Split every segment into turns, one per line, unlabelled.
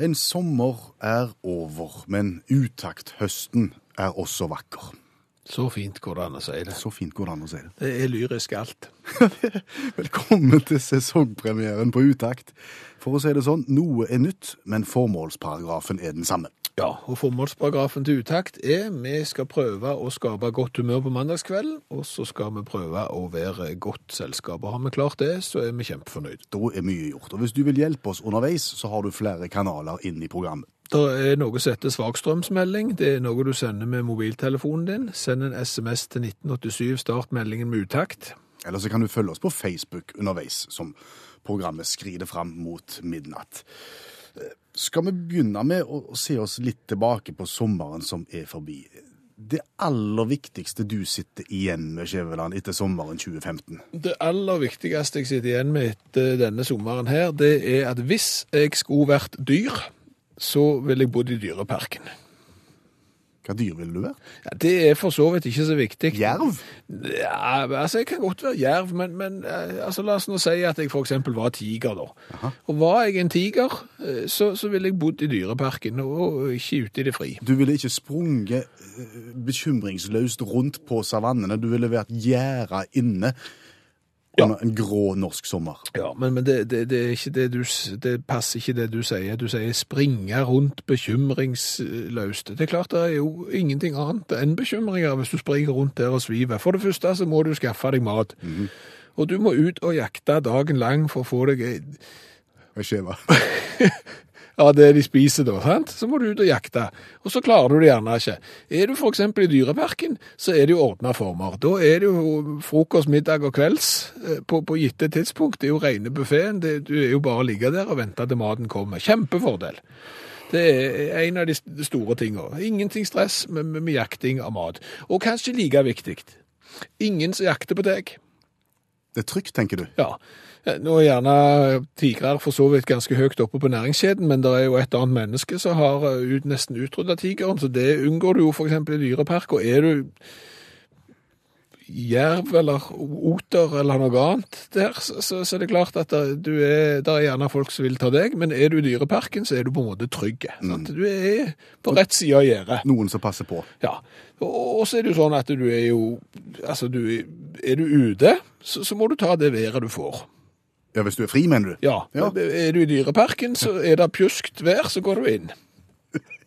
En sommer er over, men utakt-høsten er også vakker.
Så fint går det an å si det.
Så fint går det an å si det.
Det er lyrisk alt.
Velkommen til sesongpremieren på Utakt. For å si det sånn, noe er nytt, men formålsparagrafen er den samme.
Ja, og formålsparagrafen til utakt er vi skal prøve å skape godt humør på mandagskvelden, og så skal vi prøve å være godt selskap. Og har vi klart det, så er vi kjempefornøyd.
Da er mye gjort. Og hvis du vil hjelpe oss underveis, så har du flere kanaler inn i programmet.
Det er noe som heter svakstrømsmelding. Det er noe du sender med mobiltelefonen din. Send en SMS til 1987, start meldingen med utakt.
Eller så kan du følge oss på Facebook underveis, som programmet skrider fram mot midnatt. Skal vi begynne med å se oss litt tilbake på sommeren som er forbi? Det aller viktigste du sitter igjen med, Skjæveland, etter sommeren 2015?
Det aller viktigste jeg sitter igjen med etter denne sommeren her, det er at hvis jeg skulle vært dyr, så ville jeg bodd i dyreparken.
Hva dyr ville du være?
Ja, det er for så vidt ikke så viktig.
Jerv?
Ja, altså jeg kan godt være jerv, men, men eh, altså, la oss nå si at jeg eksempel var tiger da. Og var jeg en tiger, eh, så, så ville jeg bodd i dyreparken og ikke ute i det fri.
Du ville ikke sprunget eh, bekymringsløst rundt på savannene. Du ville vært gjerda inne
Ja.
en grå norsk sommer.
Ja, men, men det, det, det, er ikke det, du, det passer ikke det du sier. Du sier springe rundt bekymringsløst. Det er klart det er jo ingenting annet enn bekymringer hvis du springer rundt der og sviver. For det første så må du skaffe deg mat. Og du må ut og jakte dagen lang for å få deg
skjer skjeva.
Ja, det de spiser da, sant? Så må du ut og jakte. Og så klarer du det gjerne ikke. Er du eksempel i dyreparken, så er det jo ordna former. Da er det jo frokost, middag og kvelds eh, på, på gitte tidspunkt. Det er jo rene buffeen. Du er jo bare å ligge der og vente til maten kommer. Kjempefordel. Det er en av de store tingene. Ingenting stress med, med, med jakting av mat. Og kanskje like viktig, ingen som jakter på deg.
Det er trygt, tenker du.
Ja, Eh, nå er gjerne tigrer for så vidt ganske høyt oppe på næringskjeden, men det er jo et annet menneske som har eh, ut, nesten utrydda tigeren, så det unngår du jo eksempel i dyrepark, og er du jerv eller oter eller noe annet der, så, så, så er det klart at der, du er, der er gjerne folk som vil ta deg, men er du i dyreparken, så er du på en måte trygg. sant? Du er på rett side av gjerdet.
Noen som passer på.
Ja, og og så er det jo sånn at du er jo, altså du, er du ute, så, så må du ta det været du får.
Ja, Hvis du er fri, mener du?
Ja,
Ja.
er du i dyreparken, så er det pjuskt vær, så går du inn.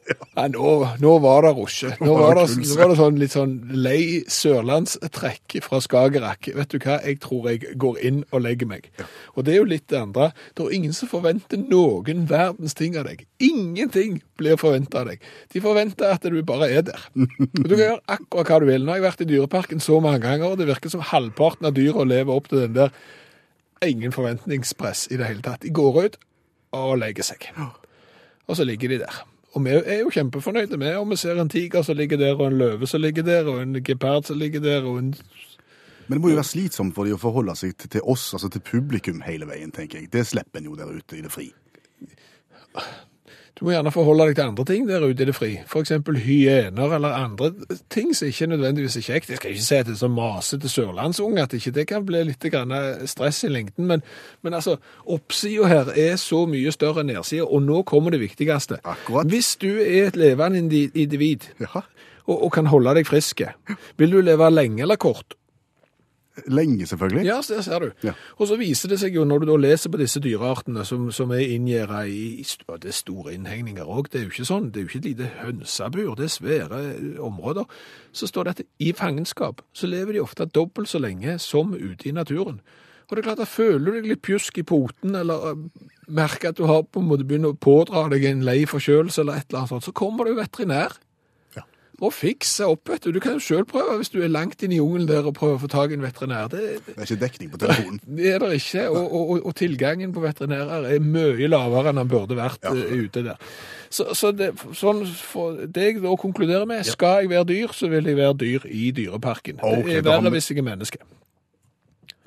Ja, nå, nå var det rusje. Nå var det, nå var det sånn litt sånn lei sørlandstrekk fra Skagerrak. Vet du hva, jeg tror jeg går inn og legger meg. Og det er jo litt det andre. Det er ingen som forventer noen verdens ting av deg. Ingenting blir forventet av deg. De forventer at du bare er der. Og du kan gjøre akkurat hva du vil. Nå har jeg vært i dyreparken så mange ganger, og det virker som halvparten av dyra lever opp til den der ingen forventningspress i det hele tatt. De går ut og legger seg. Og så ligger de der. Og vi er jo kjempefornøyde med om vi ser en tiger som ligger der, og en løve som ligger der, og en gepard som ligger der, og en
Men det må jo være slitsomt for de å forholde seg til, oss, altså til publikum hele veien, tenker jeg. Det slipper en jo der ute i det fri.
Du må gjerne forholde deg til andre ting der ute i det fri. Eksempel hyener eller andre ting som ikke nødvendigvis er kjekt. Jeg skal ikke si at det er så masete sørlandsunge at ikke det kan bli litt grann stress i lengden, men, men altså, oppsida her er så mye større enn nedsida, og nå kommer det viktigste.
Akkurat.
Hvis du er et levende individ
Ja.
og, og kan holde deg friske, vil du leve lenge eller kort?
Lenge, selvfølgelig.
Ja, det ser du.
Ja.
Og så viser det seg jo, når du da leser på disse dyreartene som, som er inngjerda i i Det er store innhegninger òg, det er jo ikke sånn. Det er jo ikke et lite hønsebur, det er svære eh, områder. Så står det at i fangenskap så lever de ofte dobbelt så lenge som ute i naturen. Og det er klart at føler du deg litt pjusk i poten, eller eh, merker at du har på en måte begynner å pådra deg en lei forkjølelse eller et eller annet sånt, så kommer du veterinær. Og fikse opp, vet du. Du kan jo sjøl prøve hvis du er langt inn i jungelen der og prøver å få tak i en veterinær. Det,
Det er ikke dekning på telefonen.
det er det ikke. Og, og, og- tilgangen på veterinærer er mye lavere enn den burde vært ja. ute der. Så, så det, sånn det jeg da konkluderer med, skal jeg være dyr, så vil jeg være dyr i dyreparken.
Okay,
det er verre hvis jeg er menneske.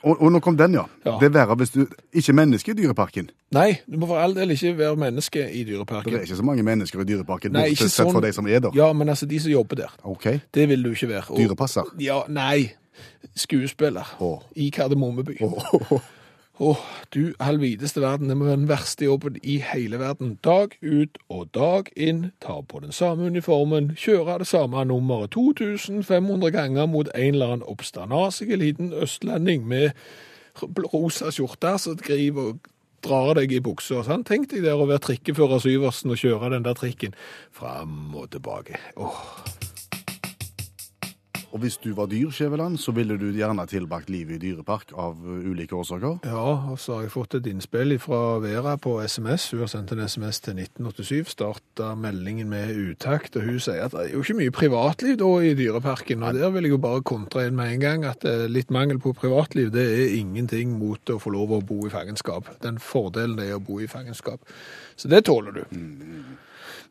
Og, og nå kom den, ja.
Ja.
Det er verre hvis du ikke er menneske i dyreparken.
Nei, du må for all del ikke være menneske i dyreparken.
det er ikke så mange mennesker i dyreparken,
Nei,
bortsett
sånn-
fra de som er der.
Ja, men altså de som jobber der.
OK.
Det vil du ikke være. Og-
Dyrepasser.
Ja, nei. Skuespiller.
Åh.
I Kardemommeby. Åh, du allvideste verden, det må være den verste jobben i hele verden. Dag ut og dag inn, ta på den samme uniformen, kjøre det samme nummeret 2500 ganger mot en eller annen oppstandasig liten østlending med rosa skjorte som driver og drar deg i buksa. Sånn. Tenk deg der å være trikkefører Syversen og kjøre den der trikken fram og tilbake. Åh.
Og hvis du var dyr, Skjæveland, så ville du gjerne tilbrakt livet i dyrepark av uh, ulike årsaker.
Ja, og så har jeg fått et innspill fra Vera på SMS. Hun har sendt en SMS til 1987, starta meldingen med utakt, og hun sier at det er jo ikke mye privatliv da i dyreparken. Og der vil jeg jo bare kontre inn med en gang at eh, litt mangel på privatliv, det er ingenting mot å få lov å bo i fangenskap. Den fordelen det er å bo i fangenskap. Så det tåler du.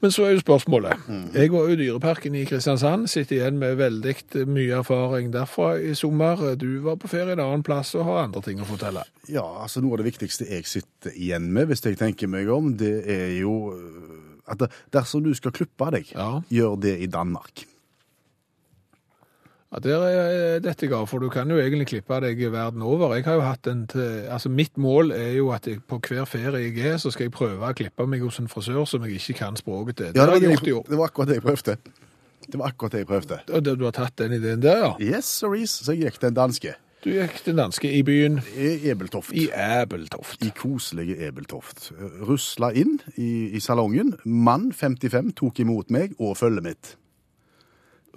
Men så er jo spørsmålet. Jeg var jo i dyreparken i Kristiansand, sitter igjen med veldig mye erfaring derfra i sommer. Du var på ferie en annen plass og har andre ting å fortelle.
Ja, altså Noe av det viktigste jeg sitter igjen med, hvis jeg tenker meg om, det er jo uh, at dersom du skal klippe deg,
Ja.
gjør det i Danmark.
Ja, der er dette ga, for du kan jo egentlig klippe deg verden over. Jeg har jo hatt en til, altså mitt mål er jo at jeg, på hver ferie jeg er, så skal jeg prøve å klippe meg hos en frisør som jeg ikke kan språket til. Det
Ja, det, var det, det var akkurat det jeg prøvde. Det var akkurat det jeg prøvde.
Det- Du har tatt den ideen der, ja.
Yes, sorries, så jeg gikk til en danske.
Du gikk til danske i byen
I Ebeltoft.
i Ebeltoft.
I koselige Ebeltoft. Rusla inn i, i salongen. Mann 55 tok imot meg og følget mitt.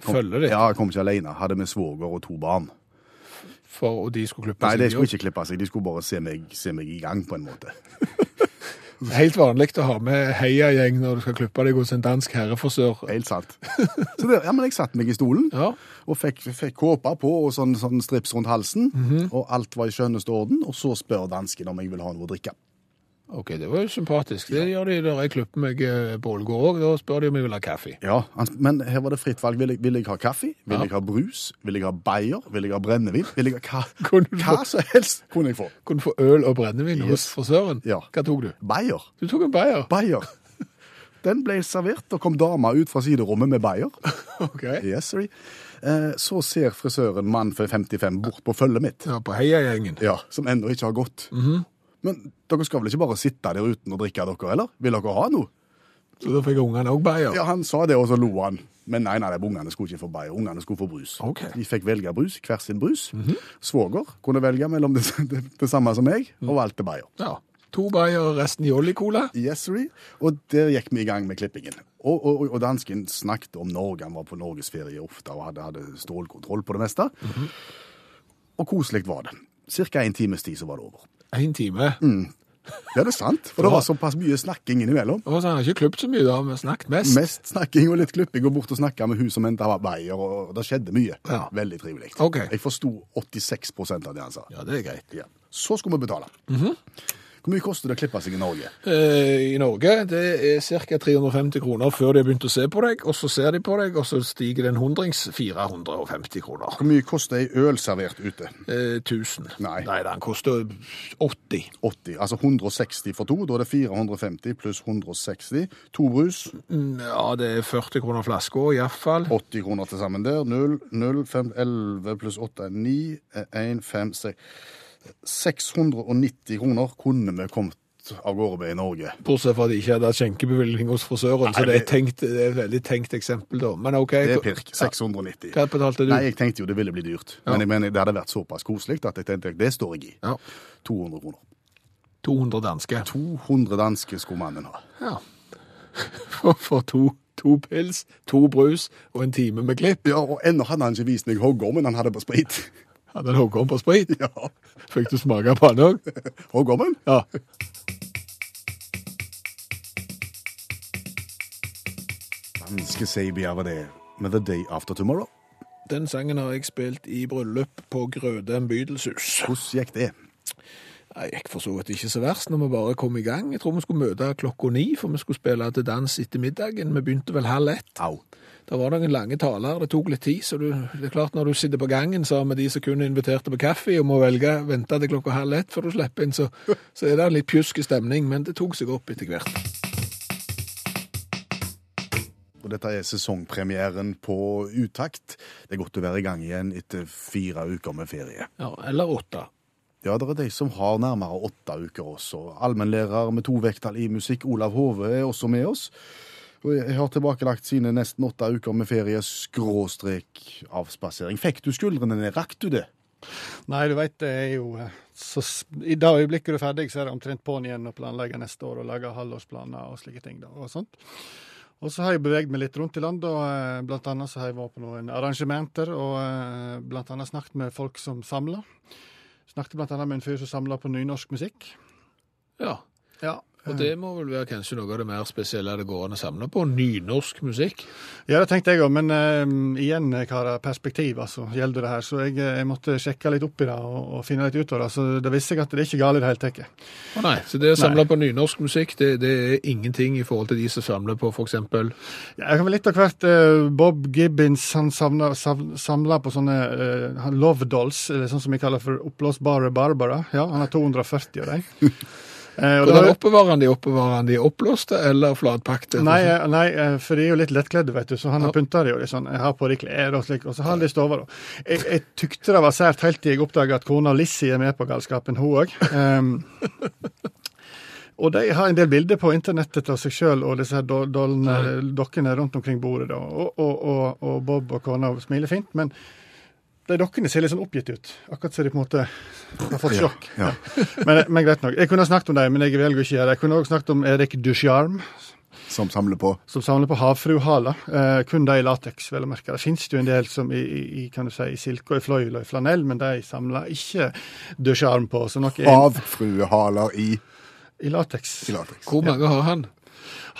Kom-
Følger ditt.
Ja, jeg kom ikke alene. Hadde med svoger og to barn.
For og de skulle klippe
Nei,
seg
de skulle ikke klippe seg. De skulle bare se meg, se meg i gang, på en måte.
Helt vanlig å ha med heiagjeng når du skal klippe deg hos en dansk herrefrisør.
Helt sant. Så det, ja, men jeg satte meg i stolen
Ja.
og fikk, fikk kåpa på og sånn, sånn strips rundt halsen. Og alt var i skjønneste orden. Og så spør dansken om jeg vil ha noe å drikke.
OK, det var jo sympatisk. Det gjør de der jeg klipper meg bålgård òg. Da spør de om jeg vil ha kaffe.
Ja, Men her var det fritt valg. Vil jeg, vil jeg ha kaffe? Vil
Ja.
jeg ha brus? Vil jeg ha bayer? Vil jeg ha brennevin? Vil jeg ha hva, hva som helst kunne jeg få.
Kunne få øl og brennevin hos frisøren.
Ja.
Hva tok du?
Bayer.
Du tok en bayer.
Bayer. Den ble servert, og kom dama ut fra siderommet med bayer.
Ok.
Yes, sorry. Eh, så ser frisøren mann for 55 bort på følget mitt.
Ja, på heiagjengen.
Ja, som ennå ikke har gått. Men dere skal vel ikke bare sitte der uten å drikke dere, eller? Vil dere ha noe?
Så da fikk ungene òg bayer.
Ja, han sa det, og så lo han. Men nei, nei, ungene skulle ikke få bayer, ungene skulle få brus.
Okay.
De fikk velge brus, hver sin brus. Svoger kunne velge mellom det, det, det samme som meg, og valgte bayer.
Ja. To bayer og resten i oljekola.
Yes, sorry. Og der gikk vi i gang med klippingen. Og, og, og dansken snakket om Norge, han var på norgesferie ofte og hadde, hadde stålkontroll på det meste. Og koselig var det. Cirka en times tid så var det over.
Én time.
Ja, det er sant, for det var såpass mye snakking innimellom.
Og så har han ikke klippet så mye, da. men snakket mest.
Mest snakking og litt klipping, og bort og snakka med hun som veier, og det skjedde mye.
Ja.
Veldig trivelig.
Ok.
Jeg forsto 86% av det han sa.
Ja, det er greit.
Ja. Så skulle vi betale. Hvor mye koster det å klippe seg i Norge?
Eh, I Norge det er ca. 350 kroner før de har begynt å se på deg, og så ser de på deg, og så stiger det en hundrings 450 kroner.
Hvor mye koster ei øl servert ute?
Eh, 1000.
Nei.
Nei, den koster 80.
80. Altså 160 for to. Da er det 450 pluss 160. To brus,
Mm, Ja, det er 40 kroner flaska, iallfall.
80 kroner til sammen der. 0, 0, 5, 11 pluss 8 er 9, 1, 5, 6 690 kroner kunne vi kommet av gårde med i Norge.
Bortsett fra at de ikke hadde skjenkebevilgning hos frisøren, så det er, tenkt, det er et veldig tenkt eksempel, da. Men OK.
Det er pirk. 690.
Hva betalte du?
Nei, jeg tenkte jo det ville bli dyrt. Men jeg mener, det hadde vært såpass koselig at jeg tenkte det står jeg i.
Ja.
200 kroner.
200 danske.
200 danske skulle mannen ha.
Ja. For, for to, to pils, to brus og en time med klipp.
Ja, og ennå hadde han ikke vist meg hoggormen han hadde på sprit.
Hadde en hoggorm på sprit.
Ja,
Fikk du smake på den òg?
hoggormen?
Ja.
Danske Sabia var det. med The Day After Tomorrow.
Den sangen har jeg spilt i bryllup på Grøde Bydelshus.
Hvordan gikk det?
Jeg gikk for så vidt ikke så verst når vi bare kom i gang. Jeg tror vi skulle møte klokka ni, for vi skulle spille til dans etter middagen. Vi begynte vel halv ett.
Au.
Det var noen lange taler, det tok litt tid, så du, det er klart når du sitter på gangen sammen med de som kun inviterte på kaffe, og må velge vente til klokka halv ett før du slipper inn, så, så er det en litt pjusk stemning, men det tok seg opp etter hvert.
Og dette er sesongpremieren på Utakt. Det er godt å være i gang igjen etter fire uker med ferie.
Ja, eller åtte.
Ja, det er de som har nærmere åtte uker også. Allmennlærer med to vekttall i musikk, Olav Hove, er også med oss. Jeg har tilbakelagt sine nesten åtte uker med ferie, skråstrek avspasering. Fikk du skuldrene ned? Rakk du det?
Nei, du veit det er jo eh, så, I det øyeblikket du er ferdig, så er det omtrent på'n igjen å planlegge neste år og lage halvårsplaner og slike ting. da, og sånt. Og så har jeg beveget meg litt rundt i landet, og eh, blant annet så har jeg vært på noen arrangementer og eh, blant annet snakket med folk som samler. Snakket annet med en fyr som samla på nynorsk musikk.
Ja,
Ja,
og det må vel være kanskje noe av det mer spesielle det går an å samle på, nynorsk musikk.
Ja, det tenkte jeg òg, men uh, igjen, karer, perspektiv altså, gjelder det her. Så jeg, eh, jeg måtte sjekke litt opp i det og, og finne litt ut av det. Så da visste jeg at det er ikke galt i det hele tatt.
Å nei, så det å samle på nynorsk musikk, det, det er ingenting i forhold til de som samler på eksempel
Ja, Jeg kan vel litt av hvert. Uh, Bob Gibbons han samla, sav- på sånne uh, love dolls, eller sånn som vi kaller for oppblåsbare Barbara. Ja, Han har 240 av dem. Eh,
Hvordan
da-
oppbevarer han de? Oppbevarer han de oppblåste eller flatpakte?
Nei, eh, nei, eh, for de er jo litt lettkledde, vet du, så han har
Ja.
pynta de jo litt sånn. Jeg har på de klær og slik, og så har han de stova, da. Jeg, jeg tykte det var sært helt til jeg oppdaga at kona Lizzie er med på galskapen, hun òg. og de har en del bilder på internettet av seg sjøl og disse dollene, dokkene rundt omkring bordet, da. Og, og, og, og Bob og kona smiler fint, men de dokkene ser litt sånn oppgitt ut. Akkurat som de på en måte har fått sjokk.
Ja.
Men, men greit nok. Jeg kunne ha snakket om dem, men jeg velger å ikke gjøre det. Jeg kunne også snakket om Erik Ducharme,
Som samler på.
som samler på havfruhaler. Eh, kun de i lateks, vel å merke. Det finnes jo en del som i, i, kan du si, i silke og i fløyel og i flanell, men de samler ikke Ducharme på. Havfruhaler er
i
i lateks.
Hvor mange har han?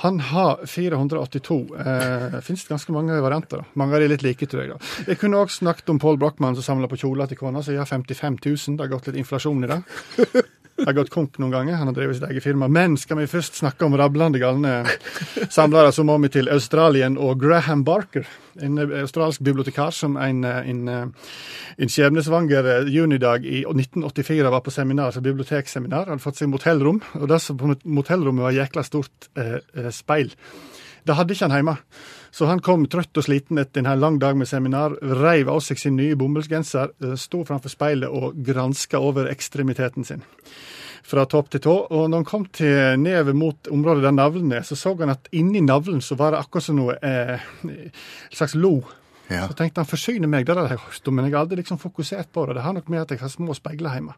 Han har 482. Eh, det finnes ganske mange varianter. da. Mange av de litt like, tror jeg. da. Jeg kunne også snakket om Paul Brochmann som samler på kjoler til kona, jeg har 55 000. Det har gått litt inflasjon i det. Har gått konk noen ganger. Han har drevet sitt eget firma. Men skal vi først snakke om rablende galne samlere, så må vi til Australien og Graham Barker. En eh, australsk bibliotekar som en, eh, en, eh, en skjebnesvanger junidag i 1984 var på seminar, så bibliotekseminar. Hadde fått seg motellrom, og det som på motellrommet var jækla stort eh, speil. Det hadde ikke han hjemme. Så han kom trøtt og sliten etter en lang dag med seminar, reiv av seg sin nye bomullsgenser, eh, sto framfor speilet og granska over ekstremiteten sin. Fra topp til tå. Og når han kom til nevet mot området der navlen er, så så han at inni navlen så var det akkurat som noe eh, slags lo.
Ja.
Så tenkte han forsyne meg, det hadde jeg hørt om, men jeg har aldri liksom fokusert på det. Det har nok med at jeg har små speiler hjemme.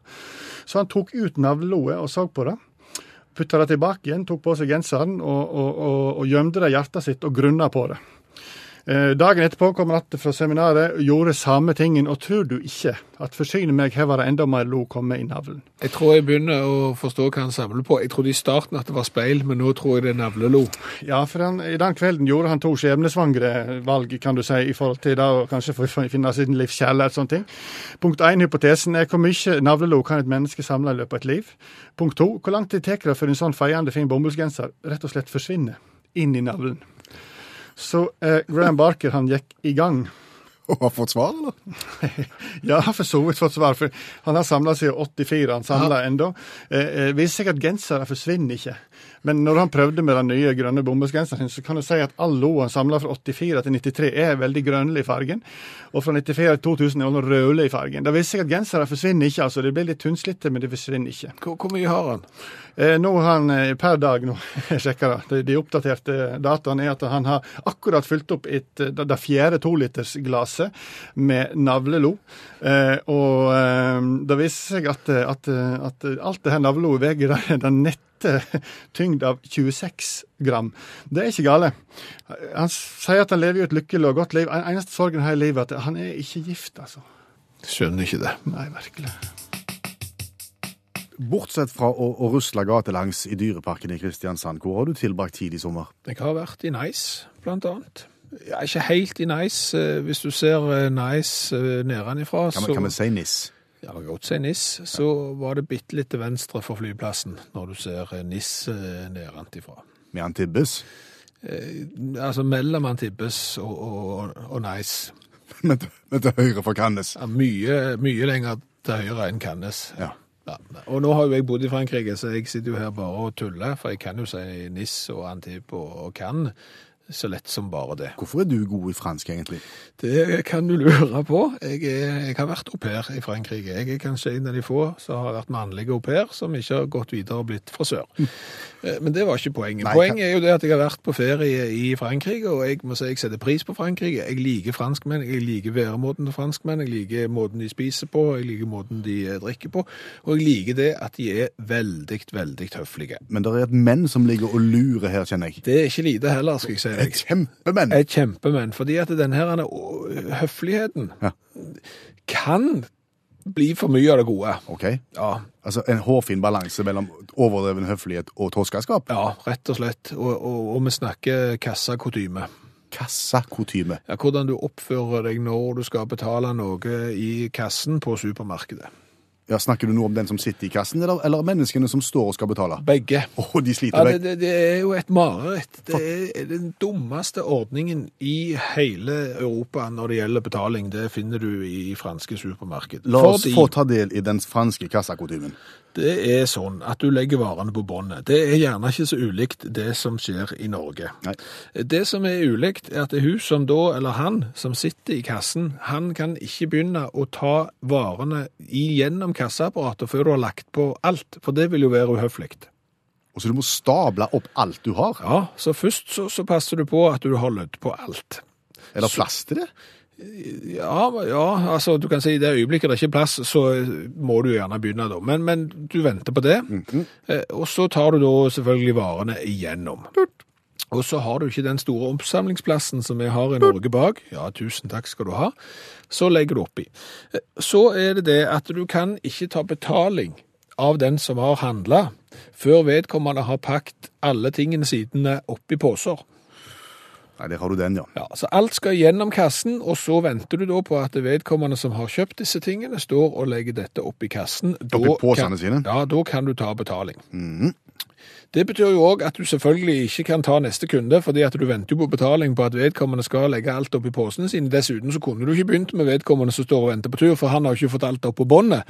Så han tok ut navleloet og så på det. Putta det tilbake igjen, tok på seg genseren og, og, og, og gjemte det i hjertet sitt og grunna på det. Eh, dagen etterpå kom han fra seminaret og gjorde samme tingen, og tror du ikke at forsyne meg, her var det enda mer lo komme i navlen.
Jeg tror jeg begynner å forstå hva han samler på. Jeg trodde i starten at det var speil, men nå tror jeg det er navlelo.
Ja, for han, i den kvelden gjorde han to skjebnesvangre valg, kan du si, i forhold til det å kanskje få finne sin livskjærlighet og sånne ting. Punkt én, hypotesen er hvor mye navlelo kan et menneske samle i løpet av et liv? Punkt to, hvor lang tid tar det før en sånn feiende fin bomullsgenser rett og slett forsvinner inn i navlen? Så eh, Graham Barker, han gikk i gang.
Og har fått svar, eller?
Ja, for så vidt fått svar, for han har samla siden 84, han samler ennå. Eh, eh, viser seg at gensere forsvinner ikke. Men når han prøvde med den nye grønne bomullsgenseren så kan du si at all lo han samla fra 84 til 93 er veldig grønnlig i fargen. Og fra 94 til 2000 er han rødlig i fargen. Det viser seg at gensere forsvinner ikke, altså. De blir litt tynnslitte, men de forsvinner ikke.
Hvor, hvor mye har han?
Eh, nå har han eh, per dag, nå, jeg sjekker det, de, de oppdaterte dataene er at han har akkurat fylt opp et, eh, det, det fjerde tolitersglasset med navlelo. Eh, og eh, det viser seg at, at, at alt det her navleloet veier den nette tyngd av 26 gram. Det er ikke gale. Han sier at han lever jo et lykkelig og godt liv. En eneste sorgen her i livet er at han er ikke gift, altså.
Skjønner ikke det.
Nei, virkelig.
Bortsett fra å, å rusle gatelangs i Dyreparken i Kristiansand, hvor har du tilbrakt tid i sommer?
Jeg har vært i Nice, blant annet. Ja, ikke helt i Nice. Eh, Hvis du ser eh, Nice nedenfra,
Kan,
så
kan vi si NIS?
Ja, man kan godt si NIS. Så var det bitte litt til venstre for flyplassen når du ser eh, NIS eh.
Med Antibes?
Eh, Altså mellom Antibes og, og, og Nice.
Men til, men til høyre for Cannes.
Ja, mye, mye lenger til høyre enn Cannes.
Ja.
Ja, og nå har jo jeg bodd i Frankrike, så jeg sitter jo her bare og tuller, for jeg kan jo si Nis og Antibes og, og Cannes så lett som bare det.
Hvorfor er du god i fransk, egentlig?
Det kan du lure på. Jeg, er, jeg har vært au pair i Frankrike. Jeg er kanskje en av de få som har vært mannlige au pair, som ikke har gått videre og blitt frisør. Eh, Men det var ikke poenget.
Nei,
poenget er jo det at jeg har vært på ferie i Frankrike, og jeg må si jeg setter pris på Frankrike. Jeg liker franskmenn, jeg liker væremåten til franskmenn, jeg liker måten de spiser på, jeg liker måten de eh, drikker på, og jeg liker det at de er veldig, veldig høflige.
Men det er et menn som ligger og lurer her, kjenner jeg.
Det er ikke lite heller, skal jeg si
Et kjempemenn!
Et kjempemenn, fordi at denne her denne høfligheten
Ja.
kan bli for mye av det gode.
Ok.
Ja,
Altså en hårfin balanse mellom overdreven høflighet og toskeskap.
ja rett og slett. Og, og, og vi snakker kassakutyme.
Kassakutyme.
Ja, hvordan du oppfører deg når du skal betale noe i kassen på supermarkedet.
Ja, Snakker du nå om den som sitter i kassen, eller, eller menneskene som står og skal betale?
Begge.
Oh, de sliter
Ja, det, det, det er jo et mareritt. Det er den dummeste ordningen i hele Europa når det gjelder betaling. Det finner du i franske supermarked.
La oss
Fordi-
få ta del i den franske kassakutymen.
Det er sånn at du legger varene på båndet. Det er gjerne ikke så ulikt det som skjer i Norge.
Nei.
Det som er ulikt, er at det er hun som da, eller han, som sitter i kassen, han kan ikke begynne å ta varene igjennom kassaapparatet før du har lagt på alt, for det vil jo være uhøflig.
Og så du må stable opp alt du har.
Ja, så først så, så passer du på at du har lødd på alt.
Er det plass til det?
Ja, ja, altså du kan si i det øyeblikket det er ikke plass, så må du gjerne begynne da. Men, men du venter på det, eh, og så tar du da selvfølgelig varene igjennom. Og så har du ikke den store oppsamlingsplassen som vi har i Norge bak. Ja, tusen takk skal du ha. Så legger du oppi. Så er det det at du kan ikke ta betaling av den som har handla, før vedkommende har pakket alle tingene sine oppi poser.
Nei, der har du den, ja.
Ja, så alt skal gjennom kassen, og så venter du da på at vedkommende som har kjøpt disse tingene, står og legger dette oppi kassen.
Oppi posene sine?
Ja, da kan du ta betaling. Det betyr jo òg at du selvfølgelig ikke kan ta neste kunde, fordi at du venter jo på betaling på at vedkommende skal legge alt oppi posene sine. Dessuten så kunne du ikke begynt med vedkommende som står og venter på tur, for han har jo ikke fått alt opp på båndet.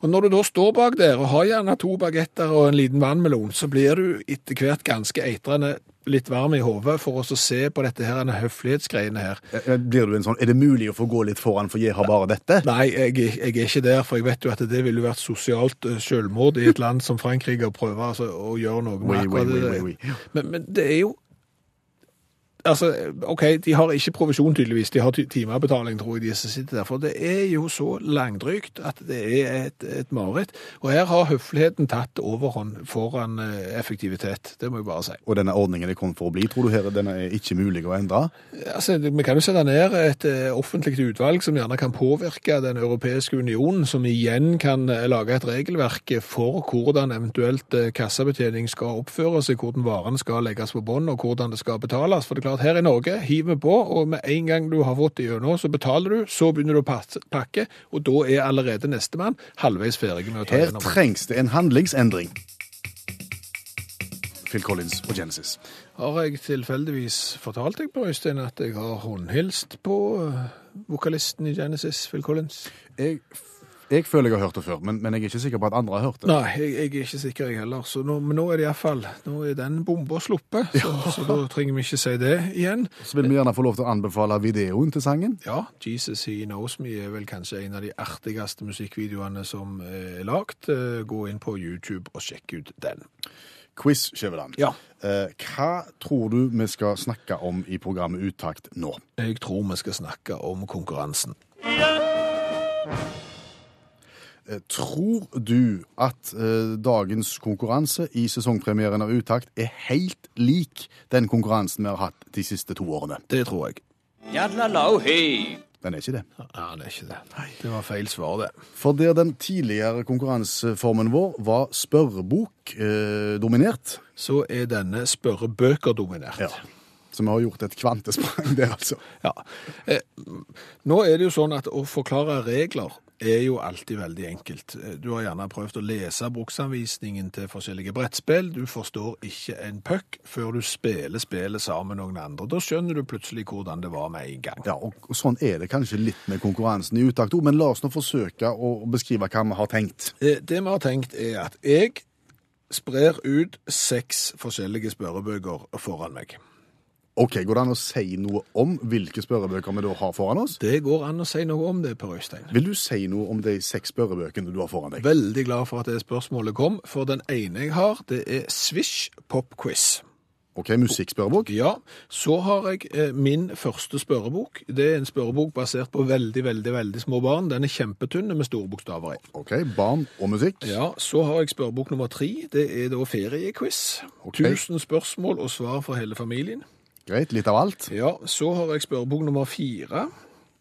Og når du da står bak der og har gjerne to bagetter og en liten vannmelon, så blir du etter hvert ganske eitrende litt varm i hodet for oss å se på dette her, denne høflighetsgreiene her.
Eh, Blir du en sånn Er det mulig å få gå litt foran, for jeg har bare dette?
Nei, jeg, jeg er ikke der, for jeg vet jo at det ville vært sosialt eh, selvmord i et land som Frankrike å prøve altså, å gjøre noe med
Oui,
akkurat
oui,
det.
oui.
Men, men det er jo Altså, OK, de har ikke provisjon tydeligvis, de har timebetaling, tror jeg, de som sitter der. For det er jo så langdrygt at det er et, et mareritt. Og her har høfligheten tatt overhånd foran eh, effektivitet, det må jeg bare si.
Og denne ordningen det kom for å bli, tror du her, den er ikke mulig å endre?
Altså, Vi kan jo sette ned et eh, offentlig utvalg som gjerne kan påvirke Den europeiske unionen, som igjen kan eh, lage et regelverk for hvordan eventuelt kassabetjening skal oppføre seg, hvordan varene skal legges på bånd og hvordan det skal betales. For det er klart, her i Norge hiver vi på, og med en gang du har fått det gjennom, så betaler du, så begynner du å pakke, og da er allerede nestemann halvveis ferdig med å ta
Her
gjennom.
trengs det en handlingsendring. Phil Collins og Genesis.
Har jeg tilfeldigvis fortalt deg på, Øystein, at jeg har håndhilst på eh, vokalisten i Genesis, Phil Collins?
Jeg, jeg føler jeg har hørt det før, men, men jeg er ikke sikker på at andre har hørt det.
Nei, jeg, jeg er ikke sikker jeg heller. Så nå, men nå er det iallfall Nå er den bomba sluppet, så, så da trenger vi ikke si det igjen.
Så vil vi gjerne få lov til å anbefale videoen til sangen.
Ja, Jesus He Knows Me er vel kanskje en av de artigste musikkvideoene som er lagd. Eh, Gå inn på YouTube og sjekk ut den.
Quiz, Skjæveland.
Ja.
Eh, hva tror du vi skal snakke om i programmet Uttakt nå?
Jeg tror vi skal snakke om konkurransen.
Eh, tror du at eh, dagens konkurranse i sesongpremieren av Uttakt er helt lik den konkurransen vi har hatt de siste to årene?
Det tror jeg.
Den er ikke det.
Ja, den er ikke det. Det var feil svar, det.
For der den tidligere konkurranseformen vår var spørrebok eh,
Så er denne spørrebøker dominert.
Ja. Så vi har gjort et kvantesprang der, altså.
Ja. Eh, nå er det jo sånn at å forklare regler er jo alltid veldig enkelt. Eh, Du har gjerne prøvd å lese bruksanvisningen til forskjellige brettspill. Du forstår ikke en puck før du spiller spillet sammen med noen andre. Da skjønner du plutselig hvordan det var med en gang.
Ja, og sånn er det kanskje litt med konkurransen i utakt òg, men la oss nå forsøke å beskrive hva vi har tenkt.
Eh, Det vi har tenkt er at jeg sprer ut seks forskjellige spørrebøker foran meg.
Ok, Går det an å si noe om hvilke spørrebøker vi da har foran oss?
Det går an å si noe om det, Per Øystein.
Vil du si noe om de seks spørrebøkene du har foran deg?
Veldig glad for at det spørsmålet kom, for den ene jeg har, det er Swish Pop Quiz.
Ok, Musikkspørrebok?
Ja, så har jeg eh, min første spørrebok. Det er en spørrebok basert på veldig, veldig, veldig små barn. Den er kjempetynn med store bokstaver i.
Ok, Barn og musikk?
Ja, så har jeg spørrebok nummer tre. Det er da feriequiz.
Okay.
1000 spørsmål og svar for hele familien.
Greit, litt av alt.
Ja, så har jeg spørrebok nummer fire.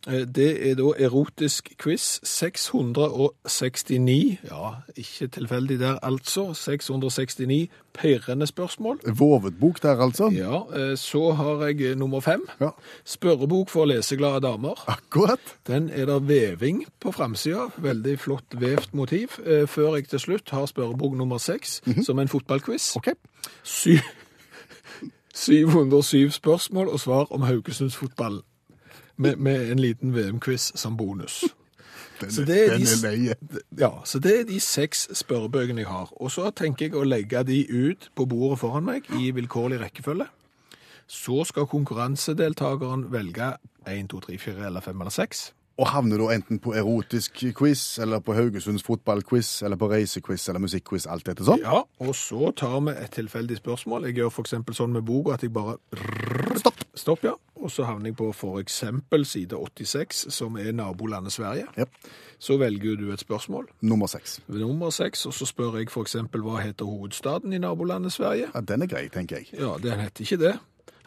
Eh, Det er da erotisk quiz 669. Ja, ikke tilfeldig der altså. 669 pirrende spørsmål.
Vovet bok der, altså.
Ja, eh, så har jeg eh, nummer fem.
Ja.
Spørrebok for leseglade damer.
Akkurat.
Den er der veving på framsida. Veldig flott vevt motiv. Før jeg til slutt har spørrebok nummer seks, som en fotballquiz.
Ok.
Sy 707 spørsmål og svar om Haugesundsfotballen. Med, med en liten VM-quiz som bonus.
Den,
Så det er de-. Ja, så det er de seks spørrebøkene jeg har. Og så tenker jeg å legge de ut på bordet foran meg i vilkårlig rekkefølge. Så skal konkurransedeltakeren velge 1, 2, 3, 4 eller 5 eller 6.
Og havner da enten på erotisk quiz, eller på Haugesunds fotballquiz, eller på reisequiz eller musikkquiz, alt dette sånn.
Ja, og så tar vi et tilfeldig spørsmål. Jeg gjør eksempel sånn med boka at jeg bare
Stopp!
Stopp, ja. Og så havner jeg på eksempel side 86, som er nabolandet Sverige.
Yep.
Så velger du et spørsmål.
Nummer seks.
Nummer 6, og så spør jeg eksempel hva heter hovedstaden i nabolandet Sverige?
Ja, den er grei, tenker jeg.
Ja, den heter ikke det.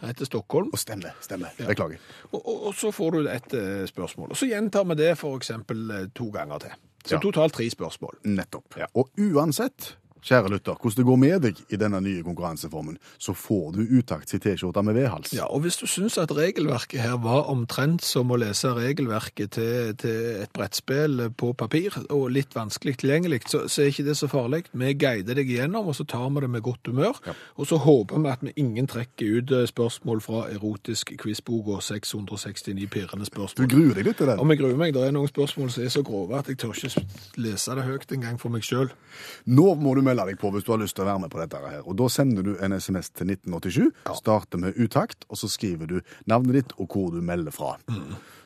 Heter Stockholm.
Og stemmer, stemmer. Beklager.
Og, og, og så får du et eh, spørsmål. Og så gjentar vi det eksempel eh, to ganger til. Så
Ja.
totalt tre spørsmål.
Nettopp. Og uansett, kjære lytter, hvordan det går med deg i denne nye konkurranseformen, så får du utakt til T-skjorte med vedhals.
Ja, og hvis du syns at regelverket her var omtrent som å lese regelverket til, til et brettspill på papir, og litt vanskelig tilgjengelig, så, så er ikke det så farlig. Vi guider deg igjennom, og så tar vi det med godt humør. Og så håper vi at vi ingen trekker ut eh, spørsmål fra erotisk quizbok og 669 pirrende
Du gruer deg litt til den.
Om jeg gruer meg, det er noen spørsmål som er så grove at jeg tør ikke lese det høyt engang for meg sjøl.
Nå må du melde deg på hvis du har lyst til å være med på dette her. Og da sender du en SMS til 1987, starter med utakt, og så skriver du navnet ditt og hvor du melder fra.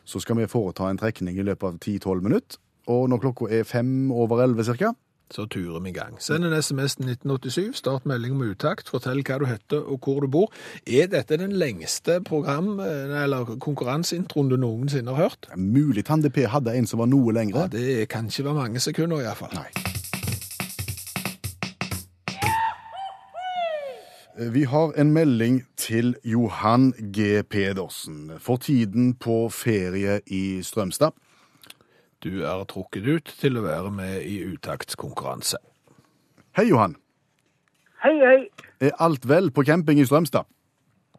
Så skal vi foreta en trekning i løpet av 10-12 minutter, og når klokka er fem over 11 cirka,
Så turer vi i gang. Send en SMS til 1987, start melding med utakt, fortell hva du heter og hvor du bor. Er dette den lengste program, eh, eller konkurranseintroen du noensinne har hørt?
mulig Tande P hadde en som var noe lengre.
Ja, det kan ikke være mange sekunder iallfall.
Vi har en melding til Johan G. Pedersen. For tiden på ferie i Strømstad.
Du er trukket ut til å være med i utaktskonkurranse.
Hei, Johan.
Hei, hei.
Er alt vel på camping i Strømstad?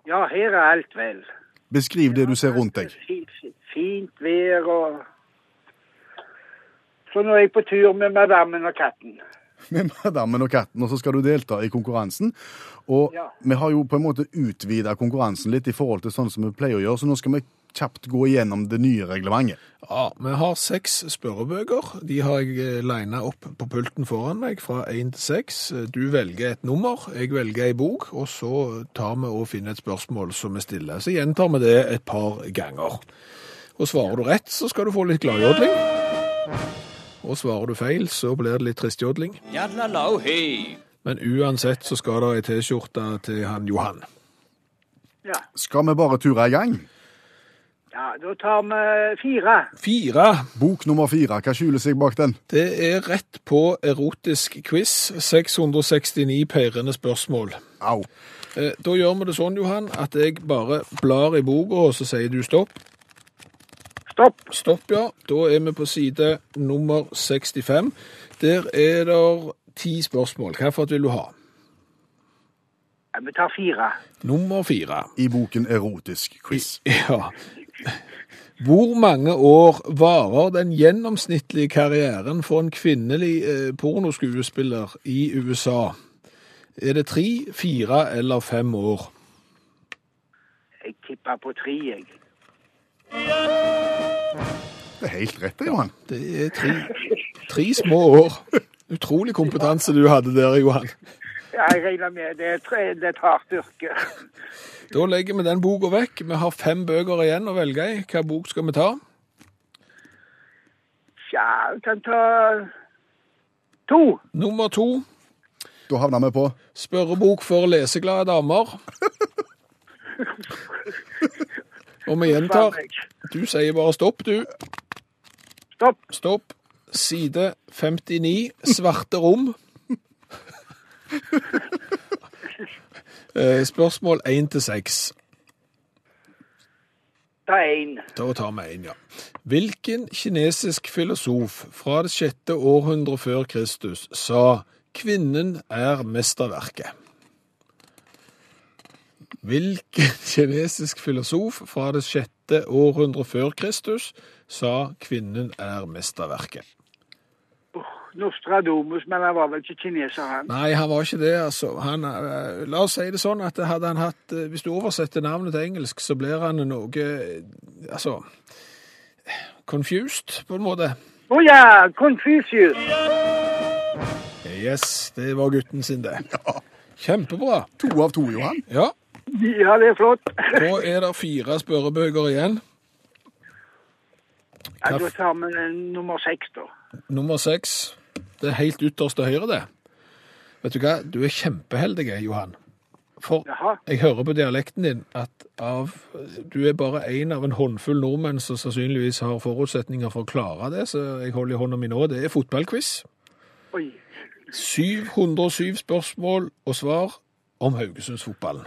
Ja, her er alt vel.
Beskriv det du ser rundt deg.
Fint, vær og Så nå er jeg på tur med madammen og katten.
Med madammen og katten, og så skal du delta i konkurransen. Og
Ja.
vi har jo på en måte utvida konkurransen litt i forhold til sånn som vi pleier å gjøre, så nå skal vi kjapt gå igjennom det nye reglementet.
Ja, vi har seks spørrebøker. De har jeg lina opp på pulten foran meg fra én til seks. Du velger et nummer, jeg velger ei bok, og så tar vi og finner et spørsmål som vi stiller. Så gjentar vi det et par ganger. Og svarer du rett, så skal du få litt gladjodling. Og svarer du feil, så blir det litt tristjodling. Men uansett så skal det ei T-skjorte til han Johan.
Ja.
Skal vi bare ture i gang?
ja, da tar vi fire.
Fire.
Bok nummer fire, hva skjuler seg bak den?
Det er rett på erotisk quiz. 669 peirende spørsmål.
Au.
Eh, Da gjør vi det sånn, Johan, at jeg bare blar i boka, og så sier du stopp.
Stopp.
Stopp, ja. Da er vi på side nummer 65. Der er det ti spørsmål. Hvilket vil du ha?
vi tar fire.
Nummer fire.
I boken Erotisk quiz.
Ja. Hvor mange år varer den gjennomsnittlige karrieren for en kvinnelig eh, pornoskuespiller i USA? Er det tre, fire eller fem år?
Jeg tipper på tre, jeg.
Det er helt rett, det, Johan.
Det er tre, tre små år. Utrolig kompetanse du hadde der, Johan.
Ja, jeg regner med det er, det er et hardt yrke.
Da legger vi den boka vekk. Vi har fem bøker igjen å velge i. Hva bok skal vi ta?
Tja, vi kan ta to.
Nummer to.
Da havner vi på
Spørrebok for leseglade damer. Og vi gjentar. Du sier bare stopp, du.
Stopp.
Stopp. Side 59, svarte rom. Eh, Spørsmål 1 til 6.
Ta én.
Da tar vi 1, ja. Hvilken kinesisk filosof fra det sjette århundre før Kristus sa kvinnen er mesterverket? Hvilken kinesisk filosof fra det sjette århundre før Kristus sa kvinnen er mesterverket?
Nostradamus, men han var vel ikke kineser, han.
Nei, han var ikke det, altså. Han, eh, la oss si det sånn at hadde han hatt eh, Hvis du oversetter navnet til engelsk, så blir han noe eh, Altså Confused, på en måte.
Å ja, Confucius.
Yes, det var gutten sin, det. Kjempebra.
to av to, Johan.
Ja,
Ja, det er flott.
da er det fire spørrebøker igjen.
Ja, da tar vi nummer seks, da.
Nummer seks. Det er helt ytterst til høyre, det. Vet du hva, du er kjempeheldig, Johan. For
Jaha.
jeg hører på dialekten din at av, du er bare en av en håndfull nordmenn som sannsynligvis har forutsetninger for å klare det, så jeg holder i hånda mi nå. Det er fotballquiz.
Oi.
707 spørsmål og svar om Haugesundsfotballen.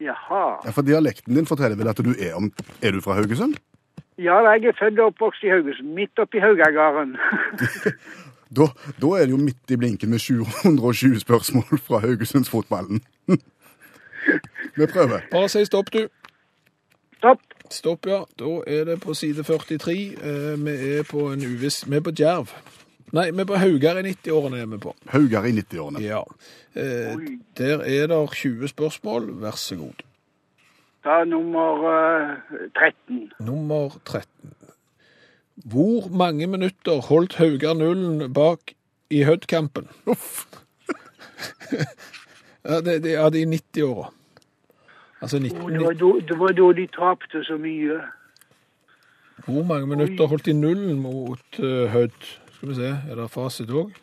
Jaha.
Ja, For dialekten din forteller vel at du er om Er du fra Haugesund?
Ja, jeg er født og oppvokst i Haugesund, midt oppi Haugagarden.
Da, da er det jo midt i blinken med 720 spørsmål fra Haugesundsfotballen. Vi prøver.
Bare si stopp, du.
Stopp.
Stopp, ja. Da er det på side 43. Eh, vi er på en uviss Vi er på Djerv. Nei, vi er på Haugar i 90-årene er vi på.
Haugar i 90-årene.
Ja. Eh, der er det 20 spørsmål. Vær så god.
Da nummer eh, 13.
Nummer 13. Hvor mange minutter holdt Haugar nullen bak i Hødd-kampen?
Uff.
Ja, det, det, ja, det er i 90-åra. Altså 19,
det, var da, det var da de tapte så mye.
Hvor mange minutter holdt de nullen mot uh, Hødd? Skal vi se, er det fasit òg?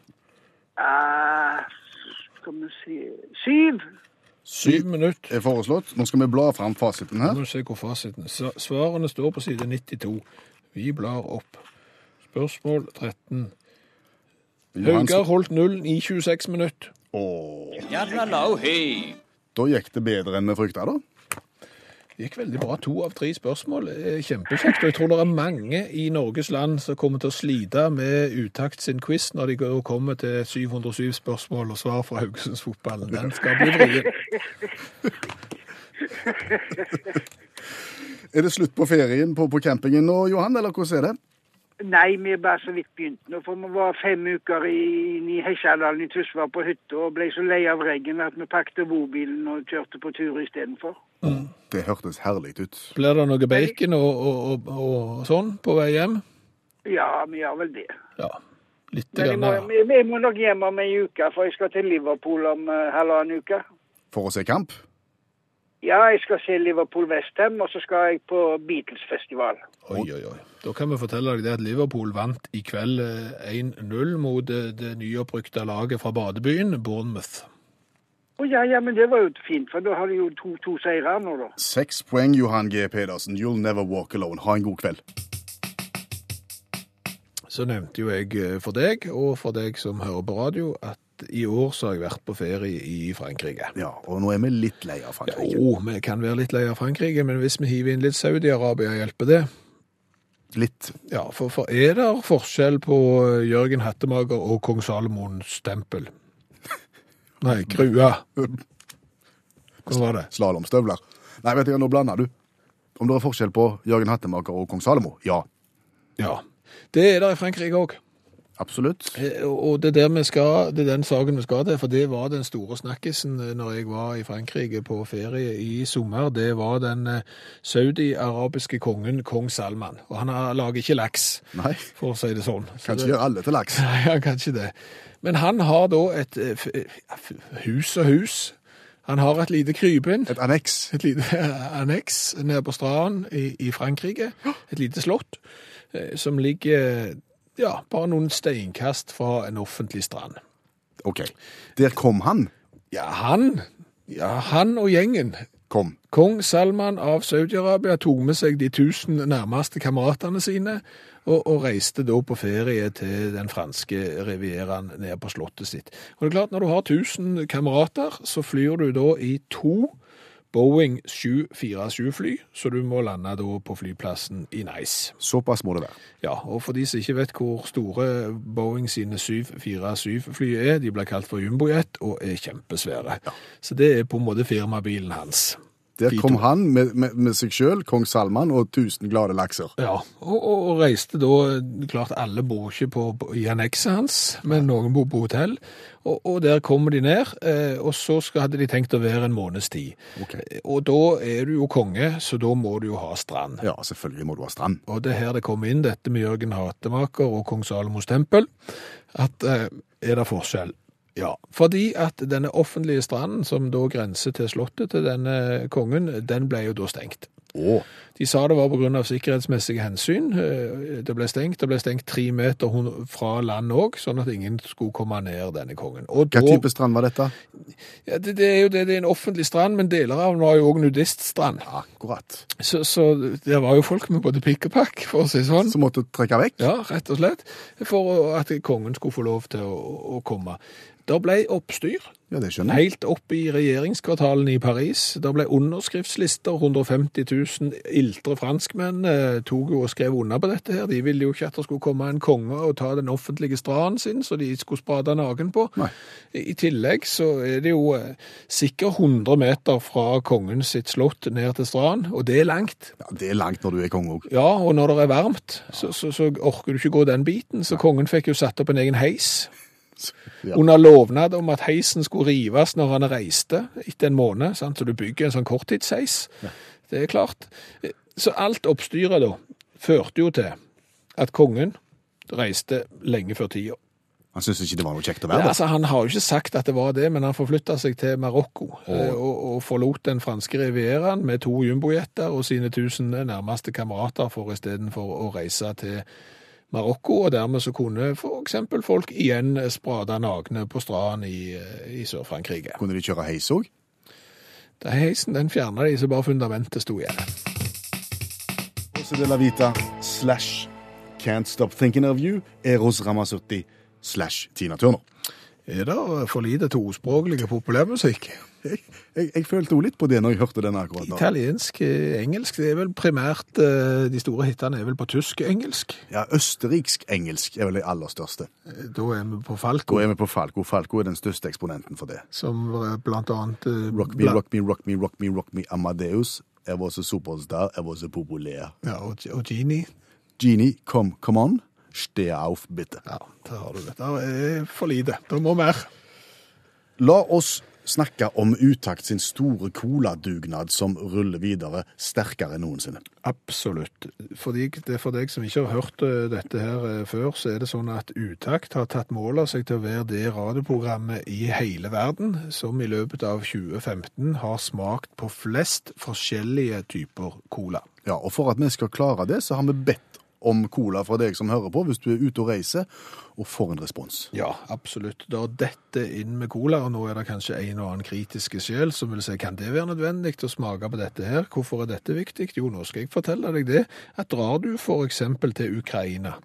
Eh, skal vi se Syv.
Syv minutter.
Er foreslått. Nå skal vi bla fram fasiten her.
Nå må vi se hvor fasiten er. Svarene står på side 92. Vi blar opp. Spørsmål 13.
Johan,
Haugar holdt nullen i 26 minutter.
Åh, da gikk det bedre enn vi frykta, da.
Det gikk veldig bra. To av tre spørsmål er kjempekjekt. Og jeg tror det er mange i Norges land som kommer til å slite med Utakt sin quiz når de kommer til 707 spørsmål og svar fra Haugesundsfotballen. Den skal bli vrien.
Er det slutt på ferien på, på campingen nå, Johan, eller hvordan er det?
Nei, vi er bare så vidt begynt nå. For vi var fem uker inne i Hesjadalen i Tysvær på hytta og ble så lei av regn at vi pakket bobilen og kjørte på tur istedenfor.
Det hørtes herlig ut.
Blir det noe bacon og, og, og, og sånn på vei hjem?
Ja, vi gjør vel det.
Ja, litt
Men jeg må, vi, vi må nok hjem om ei uke, for jeg skal til Liverpool om uh, halvannen uke.
For å se kamp?
Ja, jeg skal se Liverpool Westham, og så skal jeg på Beatles-festival.
Oi, oi, oi. Da kan vi fortelle deg det at Liverpool vant i kveld eh, 1-0 mot det nyopprykta laget fra badebyen, Bournemouth.
Å ja, ja, men det var jo fint, for da har de jo to, to seire nå, da.
Seks poeng, Johan G. Pedersen. You'll never walk alone. Ha en god kveld.
Så nevnte jo jeg eh, for deg, og for deg som hører på radio, at i år så har jeg vært på ferie i Frankrike.
Ja, og nå er vi litt lei av Frankrike.
Jo, vi kan være litt lei av Frankrike, men hvis vi hiver inn litt Saudi-Arabia, hjelper det?
Litt.
Ja, for, for er det forskjell på Jørgen Hattemager og kong Salomons tempel? Nei, krua. Hva var det?
Slalåmstøvler. Nei, vet du, nå blander du. Om det er forskjell på Jørgen Hattemaker og kong Salomo? Ja,
Ja. Det er det i Frankrike òg.
Absolutt.
Og det er, skal, det er den saken vi skal til, for det var den store snakkisen eh, når jeg var i Frankrike på ferie i sommer. Det var den eh, saudi-arabiske kongen, kong Salman. Og han har- lager ikke laks,
Nei,
for å si det sånn. Så
kan ikke gjøre alle til laks.
Nei, han kan ikke det. Men han har da et eh, hus og hus. Han har et lite krypinn,
Et anneks.
et lite anneks nede på stranden i, i Frankrike. Et lite slott eh, som ligger ja, bare noen steinkast fra en offentlig strand.
Ok. Der kom han.
Ja, han, ja, han og gjengen.
Kom.
Kong Salman av Saudi-Arabia tok med seg de tusen nærmeste kameratene sine, og, og reiste da på ferie til den franske rivieraen ned på slottet sitt. Og det er klart, når du har tusen kamerater, så flyr du da i to Boeing 747-fly, så du må lande da på flyplassen i Nice.
Såpass må det være.
Ja, og for de som ikke vet hvor store Boeing sine 747-fly er, de blir kalt for jumbojet og er kjempesvære. Så det er på en måte firmabilen hans.
Der kom han med, med, med seg sjøl, kong Salman, og tusen glade lakser.
Ja, og, og, og reiste da, klart alle bor ikke på, på, i annekset hans, men noen bor på hotell, og, og der kommer de ned, eh, og så skal, hadde de tenkt å være en måneds tid.
Ok.
Eh, Og da er du jo konge, så da må du jo ha strand.
Ja, selvfølgelig må du ha strand.
Og det er her det kommer inn, dette med Jørgen Hatemaker og kong Salomos tempel, at eh, er det forskjell? Ja, fordi at denne offentlige stranden, som da grenser til slottet til denne kongen, den ble jo da stengt.
Åh.
De sa det var pga. sikkerhetsmessige hensyn. Eh, Det ble stengt. Det ble stengt tre meter fra land òg, sånn at ingen skulle komme ned denne kongen. Og
hva
da-
type strand var dette?
ja, det, det er jo det, det er en offentlig strand, men deler av den var jo òg nudiststrand.
Akkurat.
Så, så det var jo folk med både pikk og pakk, for å si det sånn.
Som måtte trekke vekk?
Ja, rett og slett. For at kongen skulle få lov til å, å komme. Det ble oppstyr.
Ja, det skjønner jeg.
Helt opp i regjeringskvartalen i Paris. Det ble underskriftslister. 150 000 iltre franskmenn eh, tok og skrev under på dette. her. De ville jo ikke at det skulle komme en konge og ta den offentlige stranden sin, så de skulle sprade naken på.
Nei.
I tillegg så er det jo eh, sikkert 100 meter fra kongens sitt slott ned til stranden, og det er langt.
Ja, det er langt når du er konge òg.
Ja, og når det er varmt, så, så, så orker du ikke gå den biten. Så kongen fikk jo satt opp en egen heis.
Ja.
Under lovnad om at heisen skulle rives når han reiste etter en måned. Sant? Så du bygger en sånn korttidsheis. Det er klart. Så alt oppstyret da førte jo til at kongen reiste lenge før tida.
Han syntes ikke det var noe kjekt å være der.
altså, han har jo ikke sagt at det var det, men han forflytta seg til Marokko eh, og, og forlot den franske rivieraen med to jumbojeter og sine tusen nærmeste kamerater for istedenfor å reise til Marokko, og dermed så kunne eksempel folk igjen sprade nakne på stranden i, eh, i Sør-Frankrike.
Kunne de kjøre heis òg?
Heisen den fjerna de, så bare fundamentet sto igjen.
Jose de la Vita slash Can't Stop Thinking of You, Eros Ramazzotti slash Tina Turner.
Er det for lite tospråklig populærmusikk?
Jeg, jeg, jeg følte jo litt på det når jeg hørte den akkurat nå.
Italiensk, eh, engelsk, det er vel primært eh, De store hitene er vel på tysk-engelsk.
Ja, Østerriksk-engelsk er vel det aller største.
Da er vi på Falco.
Da er vi på Falco. Falco er den største eksponenten for det.
som eh, blant annet eh,
Rock me, rock me, rock me, rock me, rock me, Amadeus. Jeg var så superstar, jeg var så populær.
Ja, og, og Genie.
Genie, come, come on. Steh auf, bitte.
Ja, der har du det. Det er for lite. Det må mer.
La oss snakke om Utakt sin store coladugnad som ruller videre sterkere enn noensinne.
Absolutt. Fordi det er for deg som ikke har hørt eh, dette her eh, før, så er det sånn at Utakt har tatt mål av seg til å være det radioprogrammet i hele verden som i løpet av 2015 har smakt på flest forskjellige typer cola.
Ja, og for at vi skal klare det, så har vi bedt om cola fra deg som hører på, hvis du er ute og reiser, og får en respons.
Ja, absolutt. Da dette inn med cola, og nå er det kanskje en og annen kritiske sjel som vil si, kan det være nødvendig å smake på dette her? Hvorfor er dette viktig? Jo, nå skal jeg fortelle deg det, at drar du eksempel til Ukraina,